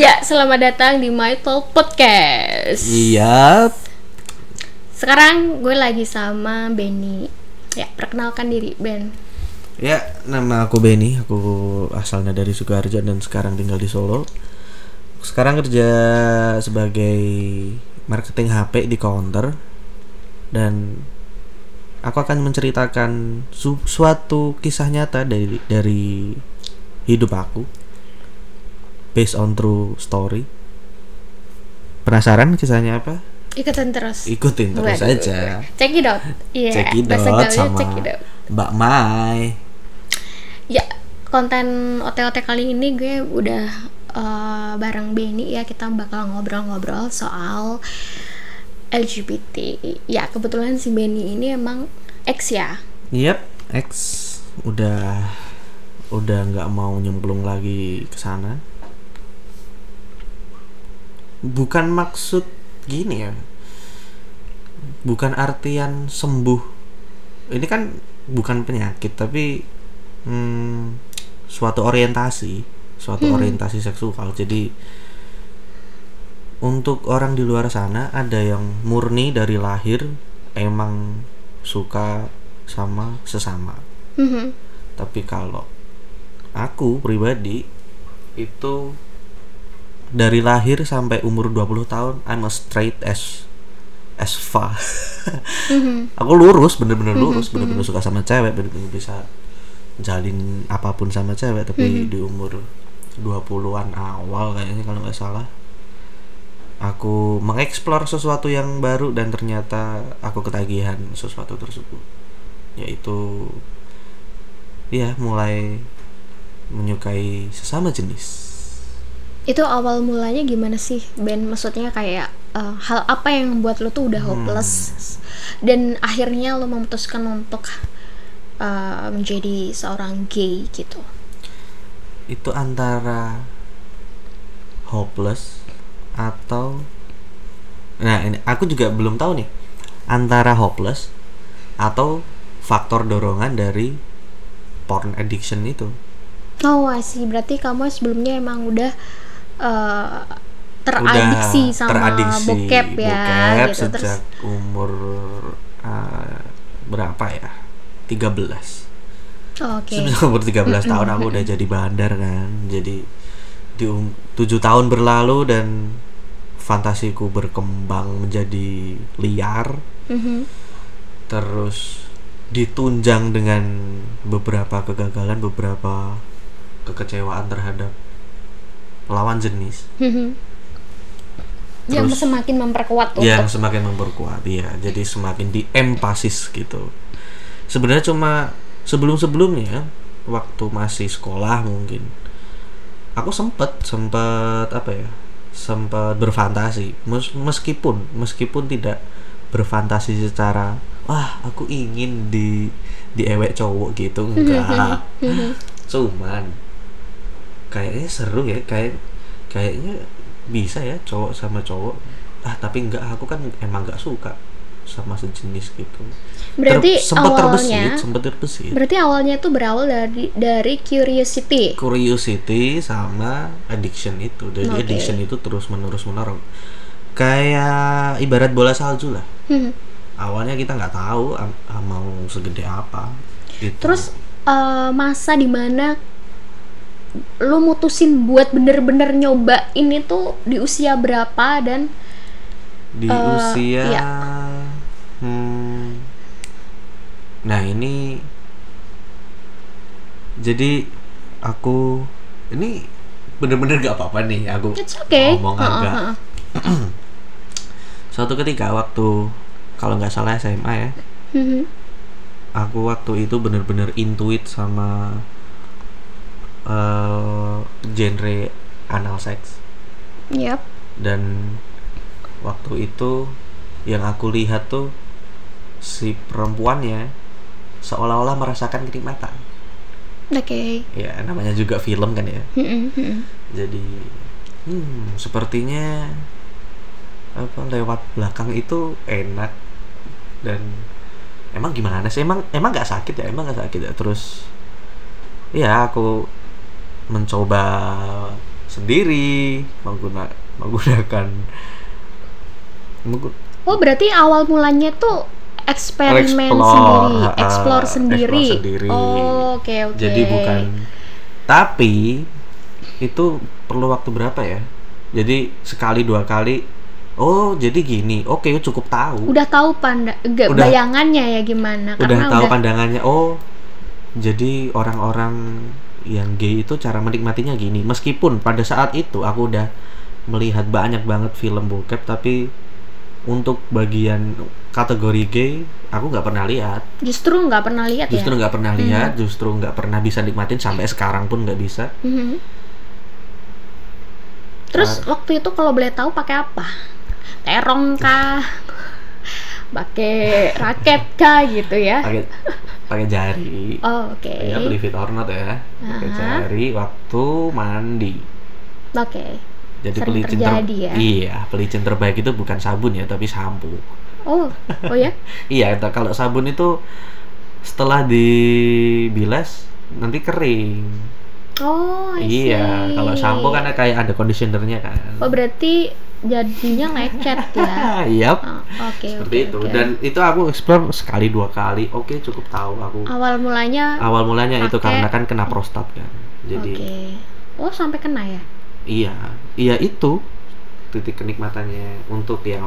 Ya, selamat datang di My Talk Podcast. Iya, Sekarang gue lagi sama Benny. Ya, perkenalkan diri Ben. ya nama aku Benny, aku asalnya dari Sukoharjo dan sekarang tinggal di Solo. Sekarang kerja sebagai marketing HP di counter dan aku akan menceritakan su- suatu kisah nyata dari dari hidup aku based on true story. Penasaran kisahnya apa? Ikutin terus. Ikutin terus Waduh. aja. Check it out. Cekidot bahasa gaulnya sama check it out. Mbak Mai. Ya, konten OT-OT kali ini gue udah eh, bareng Benny ya kita bakal ngobrol-ngobrol soal LGBT. Ya, kebetulan si Benny ini emang ex ya. Yep, X udah udah nggak mau nyemplung lagi ke sana. Bukan maksud gini ya. Bukan artian sembuh. Ini kan bukan penyakit tapi hmm, suatu orientasi, suatu orientasi seksual. Jadi untuk orang di luar sana ada yang murni dari lahir emang suka sama sesama. Mhm. Tapi kalau aku pribadi itu dari lahir sampai umur 20 tahun I'm a straight as as far. aku lurus, bener-bener lurus, bener-bener suka sama cewek, bener-bener bisa jalin apa pun sama cewek tapi di umur 20-an awal kayaknya kalau nggak salah. Aku mengeksplor sesuatu yang baru dan ternyata aku ketagihan sesuatu tersebut. Yaitu ya mulai menyukai sesama jenis Itu awal mulanya gimana sih Ben? Maksudnya kayak eh, hal apa yang membuat lo tuh udah hopeless dan akhirnya lo memutuskan untuk eh, menjadi seorang gay gitu. itu antara hopeless atau nah ini aku juga belum tahu nih antara hopeless atau faktor dorongan dari porn addiction itu Oh, see. Berarti kamu sebelumnya emang udah eh, teradiksi Udah sama teradiksi bokep ya bokep gitu. sejak Terus umur uh, berapa ya 13 oh, oke. Sebelum umur 13 tahun aku udah jadi bandar kan. Jadi di um, 7 tahun berlalu dan fantasiku berkembang menjadi liar. Mhm. Terus ditunjang dengan beberapa kegagalan, beberapa kekecewaan terhadap lawan jenis. Mhm. Yang Terus- semakin memperkuat yang untuk semakin memperkuat ya jadi semakin diempasis gitu. Sebenarnya cuma sebelum sebelumnya waktu masih sekolah mungkin aku sempet sempet apa ya sempat berfantasi. Mes- meskipun meskipun tidak berfantasi secara wah aku ingin di di ewek cowok gitu enggak. cuman kayaknya seru ya kayak kayaknya bisa ya cowok sama cowok ah tapi enggak aku kan emang nggak suka sama sejenis gitu Berarti sempat awalnya- terbesit sempat terbesit Berarti awalnya tuh berawal dari dari curiosity. curiosity sama addiction itu jadi Oke. addiction itu terus menerus menerus kayak ibarat bola salju lah Mhm. awalnya kita nggak tahu mau segede apa gitu. Terus eh, masa di mana lo mutusin buat bener-bener nyoba ini tuh di usia berapa dan di eh, usia iya. hmm, nah ini jadi aku ini bener-bener gak apa-apa nih aku it's okay. ngomong Heeh, agak heeh. suatu ketika waktu kalau nggak salah SMA ya Mhm. aku waktu itu bener-bener intuit sama eh, genre anal seks Yap. dan waktu itu yang aku lihat tuh si perempuannya seolah-olah merasakan kenikmatan. Oke. ya namanya juga film kan ya. Jadi hmm sepertinya apa lewat belakang itu enak. Dan emang gimana sih? Emang emang nggak sakit ya? Emang nggak sakit ya? Terus ya aku mencoba sendiri mengguna menggunakan menggu- Oh berarti awal mulanya tuh eksperimen Explore, sendiri, ha-ha, explore sendiri. explore sendiri. Oh oke oke. jadi bukan tapi itu perlu waktu berapa ya jadi sekali dua kali oh jadi gini oke cukup tahu Udah tahu panda, enggak Udah. bayangannya ya gimana? udah Karena tahu pandangannya oh jadi orang-orang yang gay itu cara menikmatinya gini meskipun pada saat itu aku udah melihat banyak banget film bokep tapi untuk bagian kategori gay aku nggak pernah lihat Justru nggak pernah lihat justru ya. nggak pernah lihat justru nggak pernah bisa nikmatin sampai sekarang pun nggak bisa Mhm. Terus waktu itu kalau boleh tahu pakai apa? Terong kah? pakai raket kah gitu ya? pakai pakai jari Oh, oke. ya believe it or not ya pakai Aha. jari waktu mandi Oke. jadi Sering pelicin ter- terjadi ya? iya pelicin terbaik itu bukan sabun ya tapi sampo Oh, oh ya? iya kalau sabun itu setelah dibilas nanti kering Oh, I iya kalau sampo kan kayak ada conditionernya kan Oh, berarti jadinya lecet ya? Iya, Oh, Oke, seperti oke, itu. oke. Dan itu aku explore sekali dua kali. Oke, cukup tahu aku. awal mulanya Awal mulanya itu pakai- karena kan kena prostat kan. Jadi Oke. Oh, sampai kena ya? iya, iya itu titik kenikmatannya untuk yang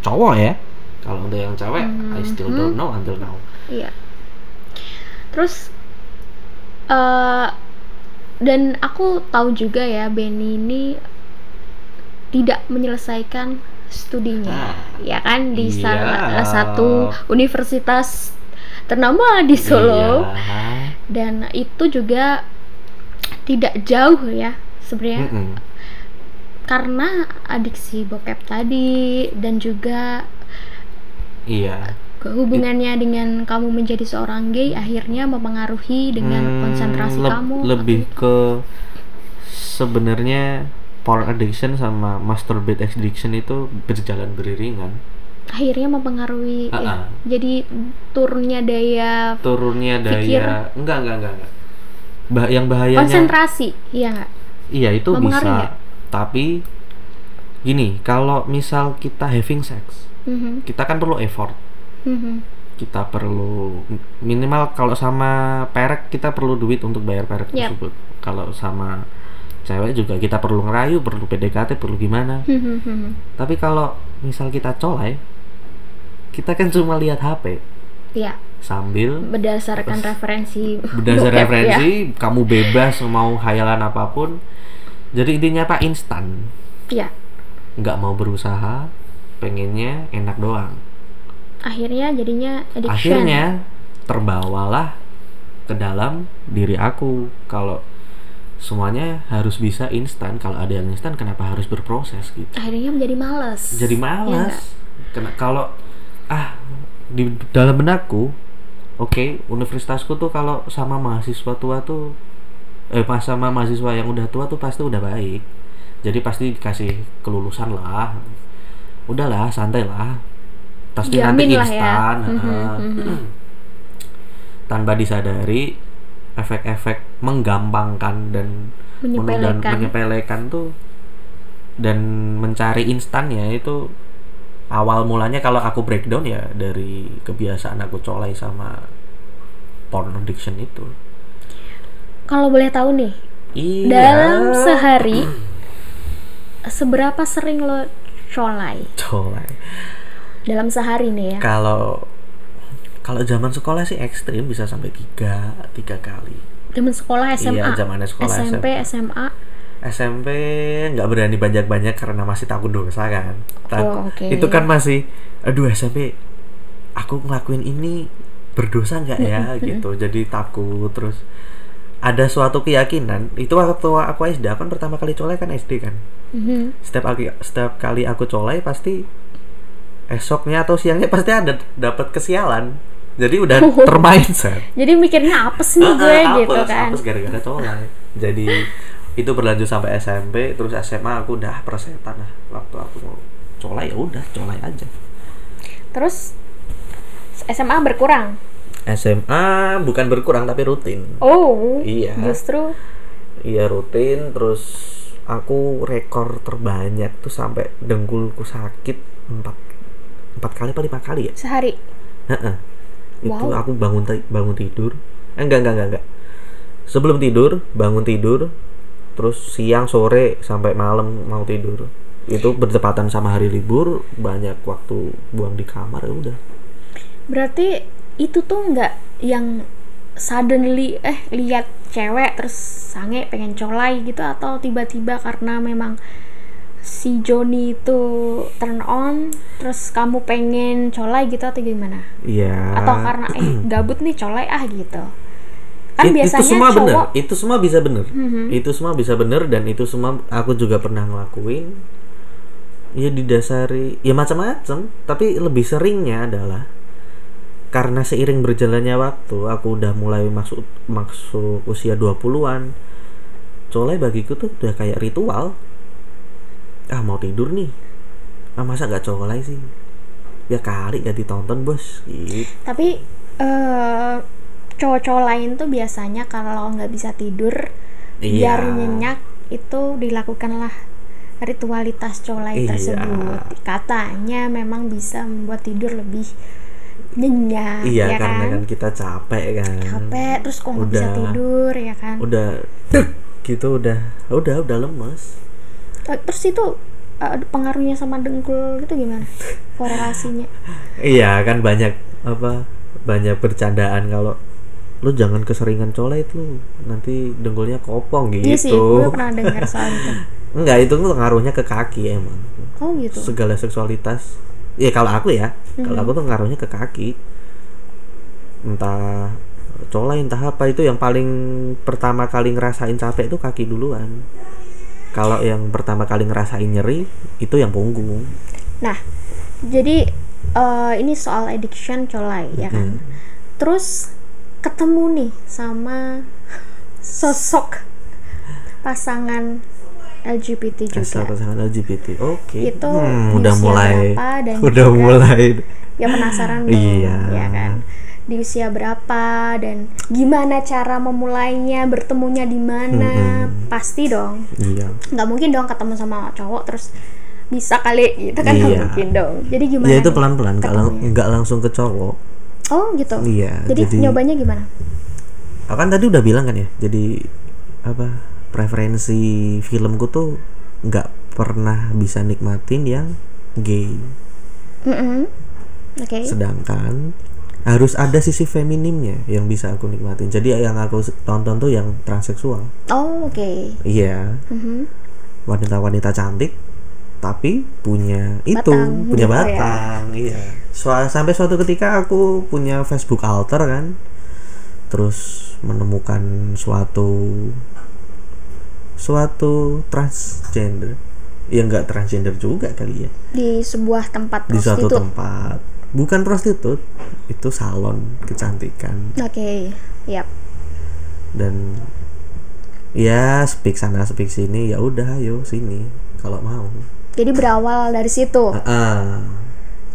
cowok ya. Kalau untuk yang cewek, I still Mhm. don't know until now. Iya. Terus eh dan aku tahu juga ya Benny ini tidak menyelesaikan studinya, Ah, ya kan di iya. salah satu universitas ternama di Solo Iya. dan itu juga tidak jauh ya sebenarnya Mm-mm. karena adiksi bokep tadi dan juga Iya. hubungannya dengan kamu menjadi seorang gay akhirnya mempengaruhi dengan Hmm, konsentrasi leb- kamu lebih ke sebenarnya porn addiction sama masturbate addiction itu berjalan beriringan. akhirnya mempengaruhi ya. Ah-ah. jadi turunnya daya turunnya daya Pikir. enggak enggak enggak, enggak. Bah- yang bahayanya konsentrasi iya nggak iya itu bisa nggak? tapi gini kalau misal kita having sex Mhm, kita kan perlu effort mhm. kita perlu minimal kalau sama perek kita perlu duit untuk bayar perek Yap. tersebut kalau sama cewek juga kita perlu ngerayu perlu PDKT perlu gimana. Tapi kalau misal kita colai kita kan cuma lihat HP Iya, sambil berdasarkan referensi berdasar bokep, ya. referensi kamu bebas mau hayalan apa pun. Jadi intinya apa? Instan. Iya. nggak mau berusaha pengennya enak doang. Akhirnya jadinya addiction. Akhirnya terbawalah ke dalam diri aku. Kalau semuanya harus bisa instan kalau ada yang instan kenapa harus berproses gitu akhirnya menjadi males jadi Iya nggak? malas Kena kalau ah di dalam benakku oke universitasku tuh kalau sama mahasiswa tua tuh eh pas sama mahasiswa yang udah tua tuh pasti udah baik jadi pasti dikasih kelulusan lah udahlah santai lah pasti nanti Jamin ya. instan heeh. mhm. tanpa disadari efek-efek menggampangkan dan dan Menyepelekan. menyepelekan tuh dan mencari instannya itu awal mulanya kalau aku breakdown ya dari kebiasaan aku colai sama porn addiction itu. Kalau boleh tahu nih iya. dalam sehari seberapa sering lo colai? Colai. Dalam sehari nih ya. Kalau kalau zaman sekolah sih ekstrim bisa sampai tiga tiga kali zaman sekolah SMA Iya, zaman sekolah SMP SMA SMP nggak berani banyak-banyak karena masih takut dosa kan. Tak- Oh, oke. Itu kan masih, aduh SMP, aku ngelakuin ini berdosa nggak ya gitu. Jadi takut terus ada suatu keyakinan itu waktu aku SD kan pertama kali colai kan SD kan. Mhm. Setiap kali setiap kali aku colai pasti esoknya atau siangnya pasti ada dapat kesialan. Jadi udah termindset. jadi mikirnya apes nih gue ah, gitu apes, kan? Apes gara-gara colai jadi itu berlanjut sampai SMP terus SMA aku udah persetan lah. Waktu aku mau colai ya udah colai aja. Terus SMA berkurang? SMA bukan berkurang tapi rutin. Oh Iya. justru? Iya rutin. Terus aku rekor terbanyak tuh sampai dengkulku sakit empat empat kali apa lima kali ya? Sehari. Heeh. Itu aku bangun bangun tidur. Eh, enggak enggak enggak enggak. Sebelum tidur, bangun tidur, terus siang sore sampai malam mau tidur. Itu bertepatan sama hari libur, banyak waktu buang di kamar ya udah. Berarti itu tuh nggak yang suddenly eh lihat cewek terus sange pengen colai gitu atau tiba-tiba karena memang si Joni itu turn on terus kamu pengen colai gitu atau gimana? Iya. Atau karena eh gabut nih colai ah gitu. Kan It- biasanya itu semua bener, cowok itu semua bisa bener, Mhm. itu semua bisa bener dan itu semua aku juga pernah ngelakuin. Ya didasari, ya macam-macam, tapi lebih seringnya adalah karena seiring berjalannya waktu, aku udah mulai masuk masuk usia 20-an. Colai bagiku tuh udah kayak ritual. Ah mau tidur nih, ah masa gak colai sih? Ya kali gak ditonton bos, gitu. tapi eh cowok-cowok lain tuh biasanya kalau nggak bisa tidur Iya. biar nyenyak itu dilakukanlah ritualitas colai Iya. tersebut katanya memang bisa membuat tidur lebih nyenyak Iya ya karena kan kan kita capek kan. capek terus kok nggak bisa tidur ya kan Udah dek gitu udah udah udah lemes. Eh, terus itu eh, pengaruhnya sama dengkul gitu gimana korelasinya Iya kan banyak apa banyak bercandaan kalau lu jangan keseringan colek lu nanti dengkulnya kopong gitu. iya sih gue pernah dengar soal itu Enggak itu tuh ngaruhnya ke kaki emang. oh gitu Segala seksualitas. Ya kalau aku ya, kalau aku tuh ngaruhnya ke kaki. Entah colek entah apa itu yang paling pertama kali ngerasain capek itu kaki duluan. Kalau yang pertama kali ngerasain nyeri itu yang punggung. Nah, jadi eh, ini soal addiction colai ya kan. Terus ketemu nih sama sosok pasangan LGBT Asal juga. pasangan LGBT. Oke. Itu Hmm, udah mulai dan udah juga- mulai Ya penasaran dong, Iya. ya kan. Di usia berapa dan gimana cara memulainya, bertemunya di mana? Pasti dong. iya. nggak mungkin dong ketemu sama cowok terus bisa kali gitu kan Iya. mungkin dong. Jadi gimana? Ya itu nih pelan-pelan nggak lang- nggak langsung ke cowok. Oh gitu. Iya, Jadi, jadi- nyobanya gimana? Kan tadi udah bilang kan ya. Jadi apa? Preferensi filmku tuh nggak pernah bisa nikmatin yang gay. Mm-mm. Oke. Sedangkan harus ada sisi feminimnya yang bisa aku nikmatin. Jadi yang aku tonton tuh yang transseksual. Oh oke. Iya. Mhm. wanita-wanita cantik tapi punya itu Batang, punya gitu ya. batang iya Sua- sampai suatu ketika aku punya Facebook alter kan terus menemukan suatu suatu transgender ya nggak transgender juga kali ya Di sebuah tempat di suatu tempat bukan prostitut itu salon kecantikan Oke. Yap. dan ya speak sana speak sini ya udah ayo sini kalau mau Jadi berawal dari situ. Ah,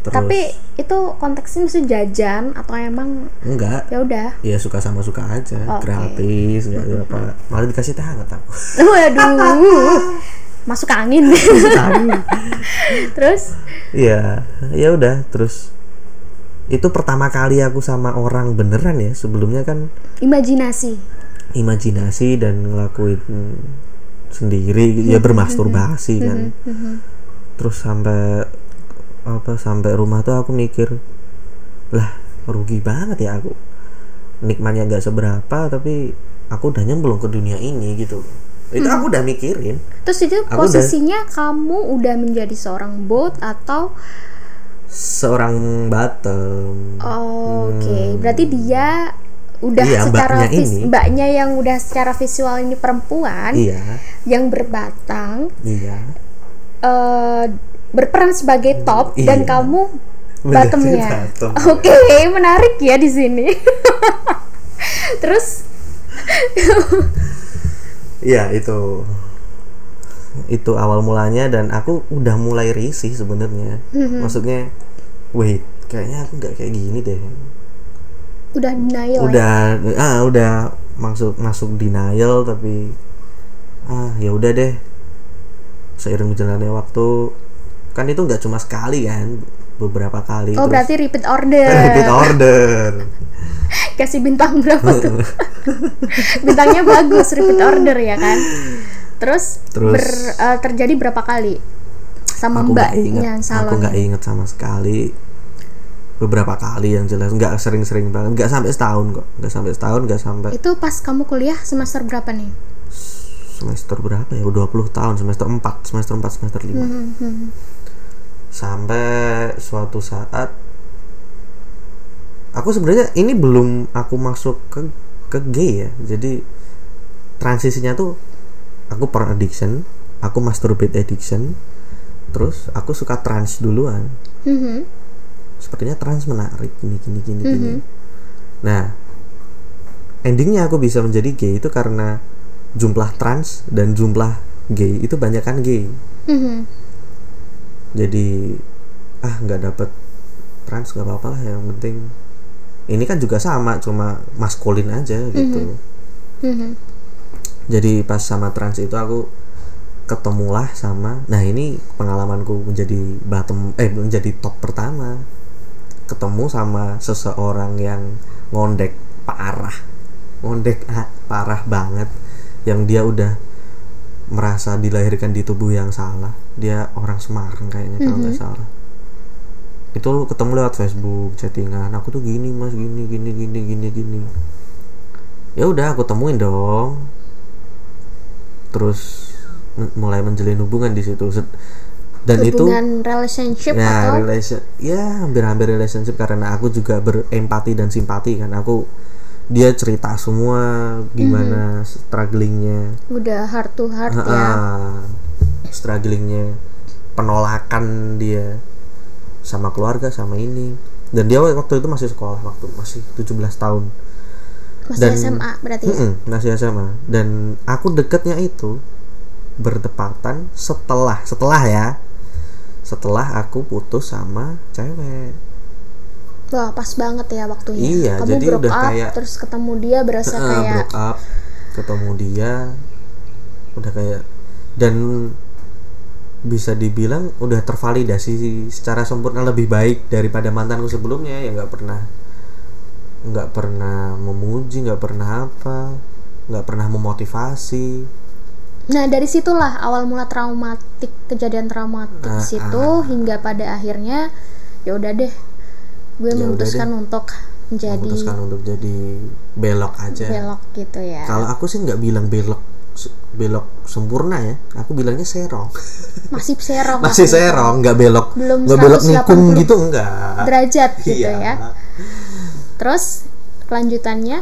terus Tapi itu konteksnya mesti jajan atau emang enggak ya udah. ya suka sama suka aja Oke. gratis nggak ada apa malah dikasih teh hangat aku Waduh. Masuk angin. Terus Iya, ya udah terus itu pertama kali aku sama orang beneran ya sebelumnya kan imajinasi. imajinasi dan ngelakuin sendiri ya bermasturbasi kan. terus sampai apa sampai rumah tuh aku mikir lah rugi banget ya aku. Nikmatnya nggak seberapa tapi aku udah nyemplung ke dunia ini gitu. Itu aku udah mikirin. Terus itu Aku posisinya kamu udah menjadi seorang bot atau seorang bottom Oh, Oke, berarti dia udah Hmm. Iya, secara mbaknya vis- ini. mbaknya yang udah secara visual ini perempuan iya yang berbatang iya eh, berperan sebagai top Iya. dan kamu bottomnya. bottom. Oke, menarik ya di sini. Terus Iya itu itu awal mulanya dan aku udah mulai risih sebenarnya maksudnya wait kayaknya aku nggak kayak gini deh udah denial ya. udah ah udah masuk masuk denial tapi ah ya udah deh seiring berjalannya waktu kan itu nggak cuma sekali kan beberapa kali Oh terus- berarti repeat order. repeat order Kasih bintang berapa tuh? Bintangnya bagus repeat order ya kan. Terus, Terus- ber- eh, terjadi berapa kali? Sama aku nggak inget mbaknya aku salon? nggak inget sama sekali. Beberapa kali yang jelas. Nggak sering-sering banget. Nggak sampai setahun kok. Nggak sampai setahun nggak sampai Itu pas kamu kuliah semester berapa nih? semester berapa ya? 20 tahun. Semester 4 semester 4 semester 5 Hmm, sampai suatu saat aku sebenarnya ini belum aku masuk ke ke gay ya. Jadi transisinya tuh aku porn addiction aku masturbate addiction terus aku suka trans duluan. Mhm. sepertinya trans menarik gini gini gini. Gini nah endingnya aku bisa menjadi gay itu karena jumlah trans dan jumlah gay itu banyak kan gay. Mhm. jadi ah nggak dapet trans nggak apa-apa lah yang penting. Ini kan juga sama cuma maskulin aja gitu. Mhm. Jadi pas sama trans itu aku ketemulah sama nah ini pengalamanku menjadi bottom eh menjadi top pertama. Ketemu sama seseorang yang ngondek parah ngondek ah, parah banget yang dia udah merasa dilahirkan di tubuh yang salah. Dia orang Semarang kayaknya kalau nggak salah. Itu ketemu lewat Facebook chattingan aku tuh gini mas gini gini gini gini gini. Ya udah aku temuin dong terus mulai menjalin hubungan di situ. Dan itu Hubungan relationship ya atau? relation ya hampir-hampir relationship karena aku juga berempati dan simpati kan. Aku dia cerita semua gimana strugglingnya. Udah heart to heart ya? Ah, strugglingnya penolakan dia sama keluarga sama ini. Dan dia waktu itu masih sekolah waktu masih 17 tahun Masih dan- SMA berarti ya? Mm-mm, masih SMA dan aku deketnya itu bertepatan setelah setelah ya. Setelah aku putus sama cewek. Wah pas banget ya waktunya. Iya, Kamu jadi broke udah up kayak- terus ketemu dia berasa Heeh, kayak broke up ketemu dia udah kayak dan bisa dibilang udah tervalidasi secara sempurna lebih baik daripada mantanku sebelumnya yang nggak pernah nggak pernah memuji nggak pernah apa nggak pernah memotivasi. Nah dari situlah awal mula traumatik kejadian traumatik Ah, situ hingga pada akhirnya ya udah deh gue Ya udah memutuskan untuk menjadi memutuskan untuk jadi belok aja. belok gitu ya. kalau aku sih nggak bilang belok belok sempurna ya aku bilangnya serong. Masih serong masih serong nggak belok Belum nggak belok 180 nikung gitu enggak derajat gitu Iya. ya. Terus kelanjutannya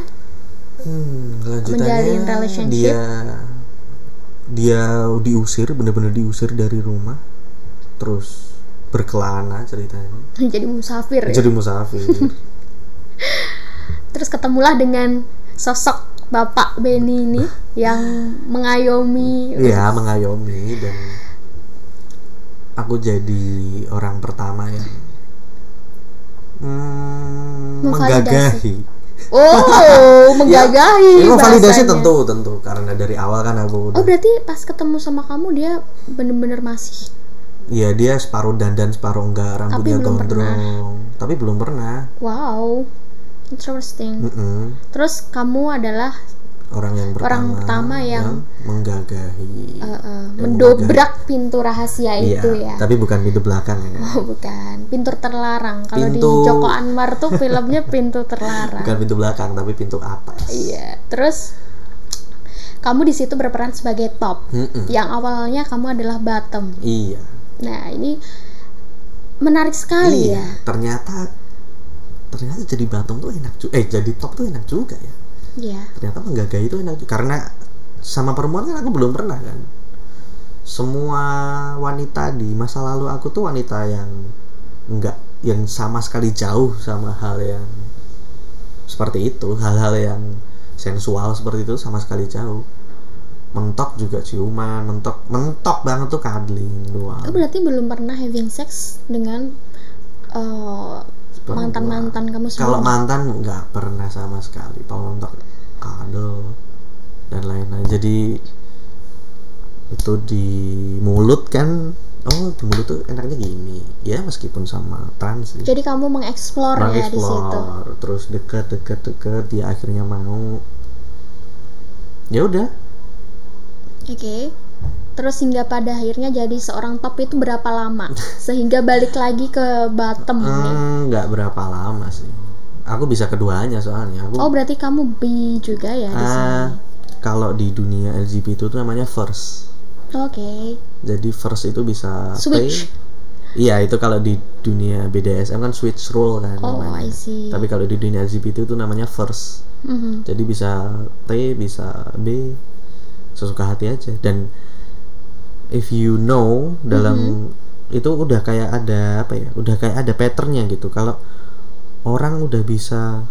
Hmm, kelanjutannya Menjalin relationship. dia dia diusir bener-bener diusir dari rumah. Terus berkelana ceritanya. Jadi musafir ya. jadi musafir. Terus ketemulah dengan sosok Bapak Benny ini yang mengayomi. Iya mengayomi dan aku jadi orang pertama yang hmm, menggagahi. Oh, menggagahi Ya, validasi tentu tentu. Karena dari awal kan aku Oh udah, berarti pas ketemu sama kamu dia bener-bener masih? Iya dia separuh dandan separuh enggak rambutnya belum gondrong. Tapi belum pernah. Wow interesting. Mm-mm. Terus kamu adalah orang yang pertama, Orang pertama yang- menggagahi uh, uh, mendobrak pintu rahasia Iya, itu ya. tapi bukan pintu belakang ya Oh bukan, pintu terlarang. Kalau di Pintu- Joko Anwar tuh filmnya pintu terlarang. bukan pintu belakang tapi pintu atas Iya. Terus kamu di situ berperan sebagai top. Mm-mm. Yang awalnya kamu adalah bottom. iya Nah ini menarik sekali iya ya. ternyata ternyata jadi batung tuh enak juga eh jadi top tuh enak juga ya Iya. ternyata menggagahi itu enak. Karena sama perempuan kan aku belum pernah kan. Semua wanita di masa lalu aku tuh wanita yang enggak yang sama sekali jauh sama hal yang seperti itu. Hal-hal yang sensual seperti itu sama sekali jauh. Mentok juga ciuman mentok mentok banget tuh cuddling doang. Berarti belum pernah having sex dengan uh, Perempuan. mantan-mantan kamu kalau sebelumnya? mantan nggak pernah sama sekali. Kalau untuk kadal dan lain-lain. Jadi itu di mulut kan? Oh di mulut tuh enaknya gini. Ya meskipun sama trans sih. Jadi kamu mengeksplor ya di situ. Mengeksplor, terus dekat dekat dekat dia akhirnya mau. Ya udah. Oke. Terus hingga pada akhirnya jadi seorang top itu berapa lama? Sehingga balik lagi ke bottom nih. Hmm, nggak berapa lama sih aku bisa keduanya soalnya aku Oh, berarti kamu B juga ya di sini. ah, kalau di dunia LGBT itu namanya first Oke. jadi first itu bisa Switch. T. iya itu kalau di dunia BDSM kan switch role kan Oh, namanya. I see. tapi kalau di dunia LGBT itu namanya first Mhm. jadi bisa T bisa B sesuka hati aja dan if you know dalam Mm-hmm. itu udah kayak ada apa ya udah kayak ada patternnya gitu kalau orang udah bisa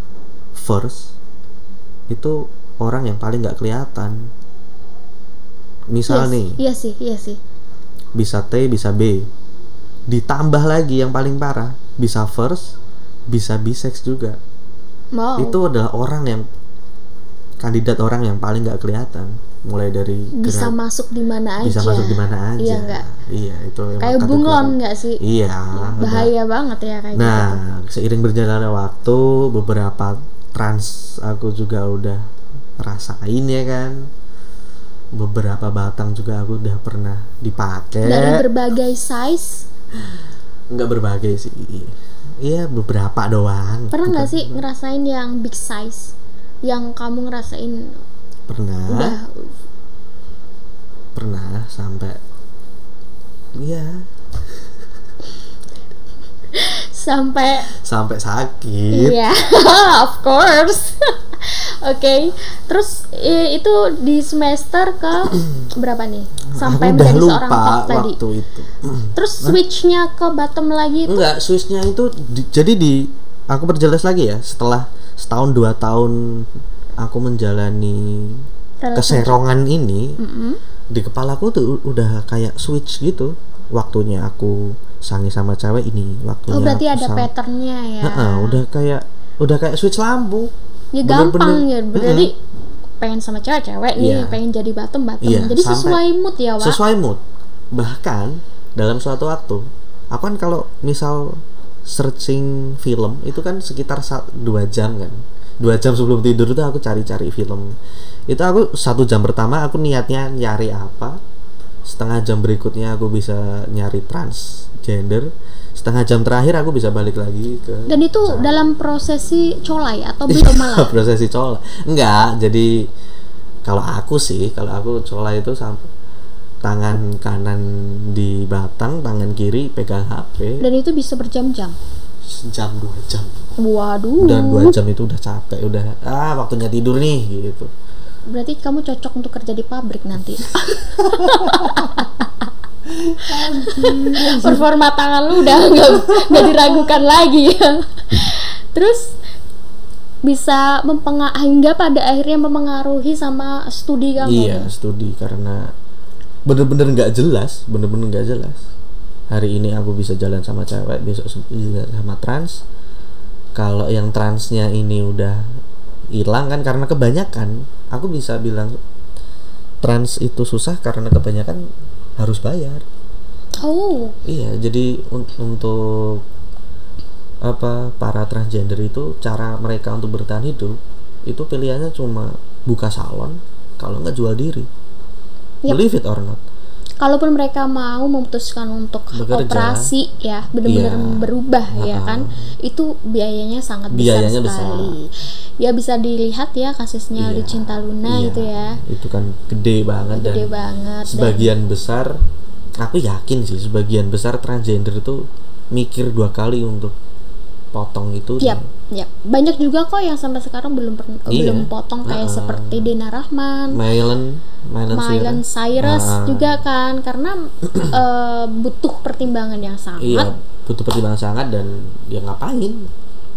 first itu orang yang paling nggak kelihatan misal Yes, nih Iya sih, iya sih. bisa T bisa B ditambah lagi yang paling parah bisa first bisa bisex juga Wow. itu adalah orang yang kandidat orang yang paling nggak kelihatan mulai dari bisa gerak- masuk di mana aja. bisa masuk di mana aja Iya enggak? iya itu Kayak bunglon nggak sih? iya Bahaya banget ya kayak gitu. nah seiring berjalannya waktu beberapa trans aku juga udah rasain ya kan beberapa batang juga aku udah pernah dipakai Dari berbagai size, nggak berbagai sih iya beberapa doang pernah nggak sih ngerasain yang big size? Yang kamu ngerasain pernah. udah. Pernah sampai iya. Sampai sampai sakit. Iya, of course. Oke, terus i- itu di semester ke berapa nih? Sampai aku udah menjadi lupa seorang top tadi. waktu itu. Terus switchnya ke bottom lagi itu? Enggak switchnya itu di- jadi di aku perjelas lagi ya setelah setahun dua tahun aku menjalani relationship. keserongan ini Mm-mm. di kepalaku tuh udah kayak switch gitu waktunya aku sangi sama cewek ini waktunya Oh, berarti ada patternnya ya. Heeh, udah kayak udah kayak switch lampu Ya Bener-bener- gampang ya. Berarti Mm-mm. pengen sama cewek-cewek nih, Iya. pengen jadi bottom bottom. Iya, jadi sampai- sesuai mood ya, Wak. sesuai mood bahkan dalam suatu waktu aku kan kalau misal searching film itu kan sekitar dua jam kan. Dua jam sebelum tidur itu aku cari-cari film. Itu aku satu jam pertama aku niatnya nyari apa setengah jam berikutnya aku bisa nyari transgender setengah jam terakhir aku bisa balik lagi ke Dan itu dalam prosesi colai atau belum malah? prosesi cola enggak jadi kalau aku sih kalau aku cola itu sampai tangan kanan di batang tangan kiri pegang HP Dan itu bisa berjam-jam. sejam dua jam Waduh. dan dua jam itu udah capek udah ah waktunya tidur nih gitu Berarti kamu cocok untuk kerja di pabrik nanti. Performa tangan lu udah nggak nggak diragukan lagi ya. Terus bisa mempengaruhi hingga pada akhirnya mempengaruhi sama studi kamu. iya studi karena bener-bener nggak jelas bener-bener nggak jelas. Hari ini aku bisa jalan sama cewek besok bisa sama trans. Kalau yang transnya ini udah hilang kan karena kebanyakan aku bisa bilang trans itu susah karena kebanyakan harus bayar. Oh, iya jadi un- untuk apa para transgender itu cara mereka untuk bertahan hidup itu pilihannya cuma buka salon kalau nggak jual diri Yap. believe it or not kalaupun mereka mau memutuskan untuk Bekerja. operasi ya benar-benar Iya. berubah ya Ha-ha. kan itu biayanya sangat Biayanya besar sekali ya bisa dilihat ya kasusnya Iya. Lucinta Luna Iya, itu ya itu kan gede banget gede dan banget dan- sebagian besar aku yakin sih sebagian besar transgender itu mikir dua kali untuk potong itu Yap, yap. Banyak juga kok yang sampai sekarang belum pernah Iya. belum potong kayak Ha-ha. seperti Dena Rahman, Mylan Mylan Cyrus Ha-ha. juga kan karena eh, butuh pertimbangan yang sangat. iya butuh pertimbangan sangat dan ya ngapain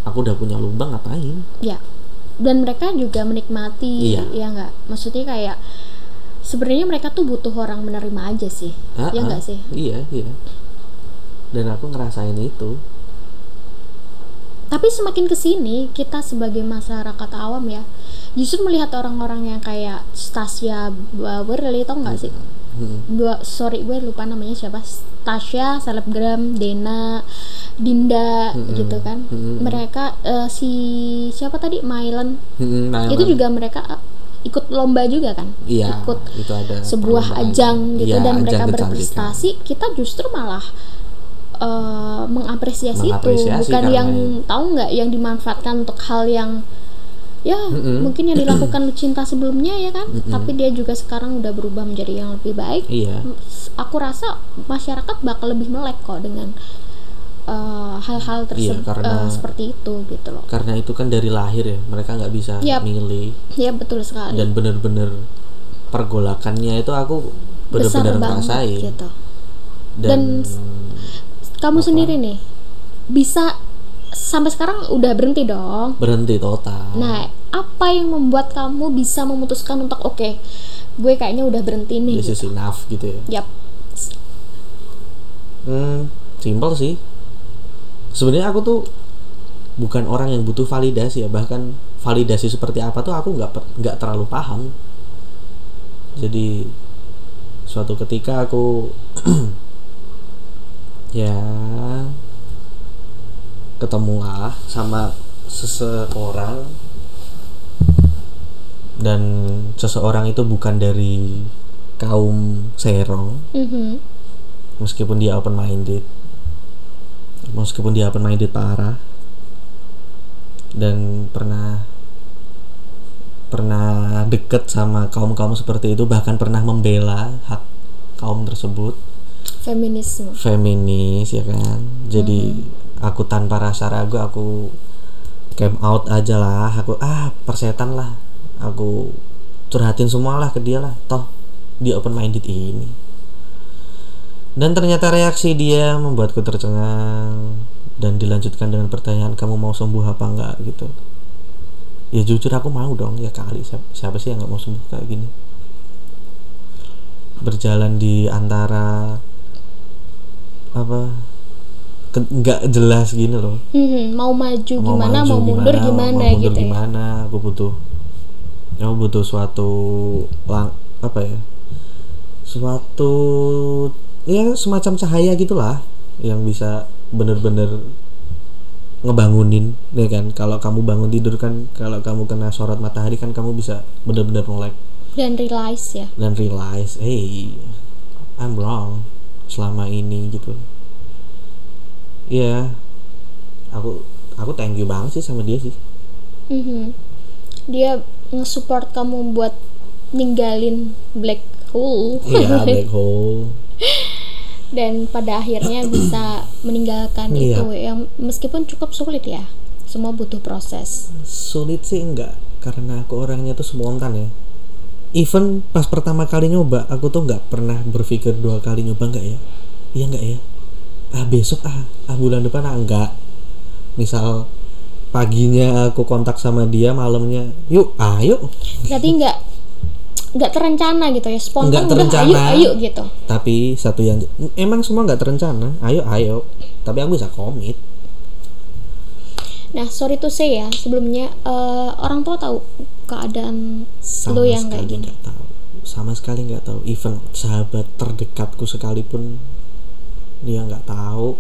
aku udah punya lubang ngapain Ya. Dan mereka juga menikmati Iya. ya enggak? Maksudnya kayak sebenarnya mereka tuh butuh orang menerima aja sih. Ya Ha-ha. enggak sih? iya iya dan aku ngerasain itu Tapi semakin ke sini kita sebagai masyarakat awam ya justru melihat orang-orang yang kayak Stasia Bauer tau nggak sih? gua sorry gue lupa namanya siapa. Tasya selebgram Dena Dinda gitu kan. Mereka eh, si siapa tadi? Mylan. Hmm, itu juga mereka eh, ikut lomba juga kan? Iya ikut itu ada sebuah ajang gitu Iya, dan ajang mereka berprestasi kita justru malah eh, mengapresiasi, itu. Mengapresiasi bukan yang tahu nggak yang dimanfaatkan untuk hal yang ya mungkin yang dilakukan Lucinta sebelumnya ya kan? Tapi dia juga sekarang udah berubah menjadi yang lebih baik. Iya. Aku rasa masyarakat bakal lebih melek kok dengan eh, hal-hal tersebut Iya, karena- seperti itu gitu loh. karena itu kan dari lahir ya mereka nggak bisa Yap. milih. Ya betul sekali. Dan bener-bener pergolakannya itu aku bener-bener banget ngerasain. gitu. Dan, Dan kamu sendiri nih bisa sampai sekarang udah berhenti dong. berhenti total Nah, apa yang membuat kamu bisa memutuskan untuk oke, gue kayaknya udah berhenti nih. this is enough gitu ya Yap. Hmm, simpel sih. Sebenarnya aku tuh bukan orang yang butuh validasi ya, bahkan validasi seperti apa tuh aku nggak nggak terlalu paham. Jadi suatu ketika aku ya. Ketemulah sama seseorang. Dan seseorang itu bukan dari kaum serong. Mhm. meskipun dia open minded meskipun dia open minded parah. Dan pernah pernah deket sama kaum kaum seperti itu bahkan pernah membela hak kaum tersebut Feminisme. feminis ya kan? Jadi aku tanpa rasa ragu aku came out aja lah. Aku ah persetan lah. Aku curhatin semua lah ke dia lah. Toh dia open minded ini. Dan ternyata reaksi dia membuatku tercengang dan dilanjutkan dengan pertanyaan kamu mau sembuh apa enggak? gitu. Ya jujur aku mau dong. Ya kali siapa, siapa sih yang nggak mau sembuh kayak gini? Berjalan di antara apa? Nggak jelas gini loh. Mhm, Mau maju gimana, maju mau mundur gimana, mau mundur gitu ya. gimana? Aku butuh aku butuh suatu lang apa ya? Suatu ya semacam cahaya gitulah yang bisa bener-bener ngebangunin ya kan? Kalau kamu bangun tidur kan kalau kamu kena sorot matahari kan kamu bisa bener-bener melek. Dan realize ya. dan realize hey I'm wrong selama ini gitu ya aku aku thank you banget sih sama dia sih Mhm. Dia nge-support kamu buat ninggalin black hole iya black hole dan pada akhirnya bisa meninggalkan Iya. itu yang meskipun cukup sulit ya. Semua butuh proses. sulit sih enggak karena aku orangnya tuh spontan ya even pas pertama kali nyoba aku tuh nggak pernah berpikir dua kali nyoba enggak ya? Iya enggak ya? Ah besok ah ah bulan depan ah enggak misal paginya aku kontak sama dia malamnya yuk ayo Berarti nggak nggak terencana gitu ya, spontan Nggak udah ayo terencana. ayo gitu. tapi satu yang emang semua nggak terencana. Ayo ayo. Tapi aku bisa komit. Nah, sorry to say ya, sebelumnya eh, orang tua tahu keadaan sama lo yang kayak gini. tahu. Sama sekali nggak tahu. Even sahabat terdekatku sekalipun dia nggak tahu.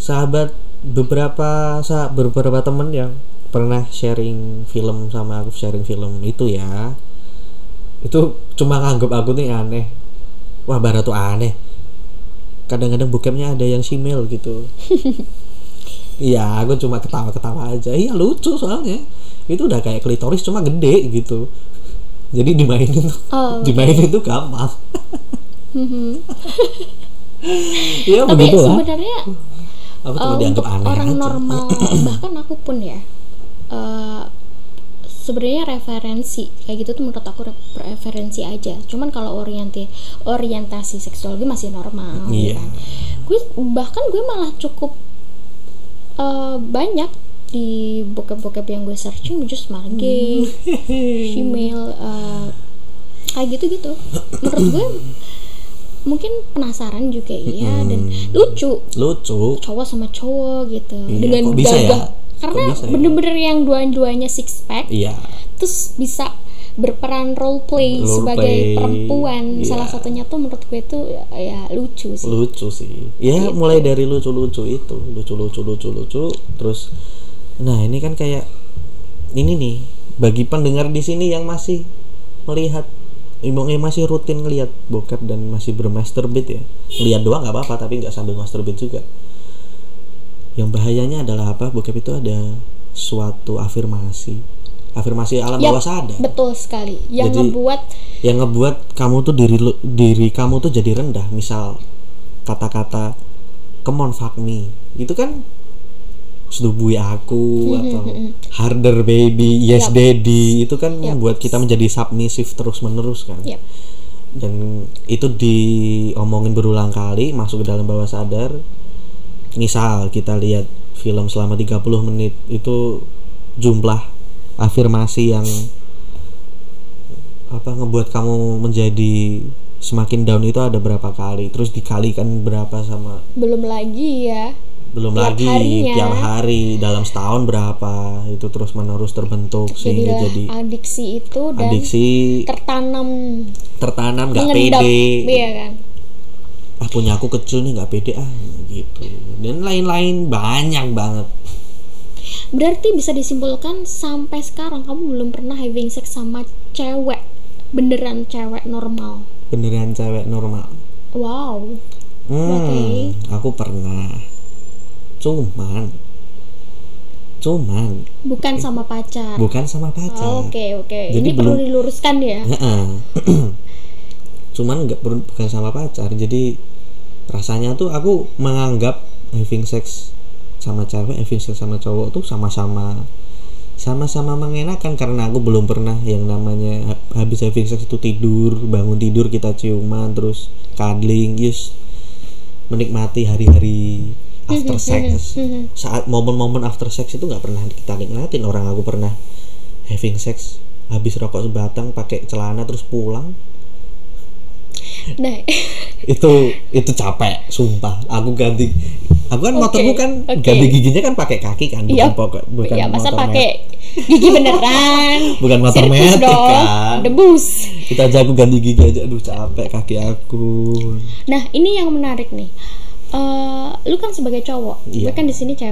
Sahabat beberapa sa beberapa temen yang pernah sharing film sama aku sharing film itu ya. Itu cuma nganggap aku nih aneh. Wah barat tuh aneh. Kadang-kadang bokepnya ada yang simel gitu. Iya, aku cuma ketawa-ketawa aja. Iya lucu soalnya. Itu udah kayak klitoris cuma gede gitu. Jadi dimainin tuh, Oh, dimainin tuh gampang. Iya Tapi begitu sebenarnya Aku eh, cuma dianggap untuk aneh orang aja. normal bahkan aku pun ya eh, sebenarnya referensi kayak gitu tuh menurut aku re- referensi aja cuman kalau orienti orientasi seksual gue masih normal Iya. kan. gue bahkan gue malah cukup eh, banyak di bokep-bokep yang gue searching just gay, female, eh, kayak gitu gitu. Menurut gue mungkin penasaran juga iya dan lucu Lucu. cowok sama cowok gitu Iya, dengan bisa ya? gagah Kok karena bisa ya? bener-bener yang dua-duanya six pack Iya. terus bisa berperan role play Role sebagai play, perempuan iya. salah satunya tuh menurut gue tuh ya, ya lucu sih lucu sih ya Gitu. mulai dari lucu-lucu itu lucu-lucu lucu-lucu terus nah ini kan kayak ini nih bagi pendengar di sini yang masih melihat yang masih rutin ngelihat bokep dan masih bermasturbate ya. Lihat doang nggak apa-apa tapi nggak sambil masturbate juga. Yang bahayanya adalah apa? Bokep itu ada suatu afirmasi. Afirmasi alam Ya, bawah sadar. betul sekali. Yang Jadi- ngebuat yang ngebuat kamu tuh diri diri kamu tuh jadi rendah. Misal kata-kata come on fuck me. Itu kan sedubui aku atau harder baby yes Yap. daddy itu kan Yap. membuat kita menjadi submissive terus menerus kan Yap. dan itu diomongin berulang kali masuk ke dalam bawah sadar misal kita lihat film selama 30 menit itu jumlah afirmasi yang apa ngebuat kamu menjadi semakin down itu ada berapa kali terus dikalikan berapa sama belum lagi ya belum Tiap lagi harinya. tiap hari dalam setahun berapa itu terus menerus terbentuk sehingga jadilah jadi adiksi itu dan adiksi tertanam. tertanam nggak pede. Iya kan? Ah punya aku kecil nih nggak pede ah gitu. Dan lain-lain banyak banget. Berarti bisa disimpulkan sampai sekarang kamu belum pernah having sex sama cewek beneran cewek normal? Beneran cewek normal. Wow. Hmm, Oke. aku pernah cuman. Cuman. Bukan sama pacar. bukan sama pacar. Oh, oke oke. Jadi ini perlu diluruskan ya. Cuman nggak perlu bukan sama pacar. Jadi rasanya tuh aku menganggap having sex sama cewek having sex sama cowok tuh sama-sama sama-sama mengenakan karena aku belum pernah yang namanya ha- habis having sex itu tidur bangun tidur kita ciuman terus cuddling yes menikmati hari-hari after sex. saat momen-momen after sex itu nggak pernah kita nikmatin. Orang aku pernah having sex habis rokok sebatang pakai celana terus pulang. Nah. Itu itu capek sumpah. Aku ganti aku kan Oke, motorku kan oke. ganti giginya kan pakai kaki kan bukan Iya. pokok bukan ya masa pakai gigi beneran? Bukan motor metik kan. debus. Kita aja aku ganti gigi aja aduh capek kaki aku. Nah ini yang menarik nih Eh, lu kan sebagai cowok Iya. gue kan di sini cewek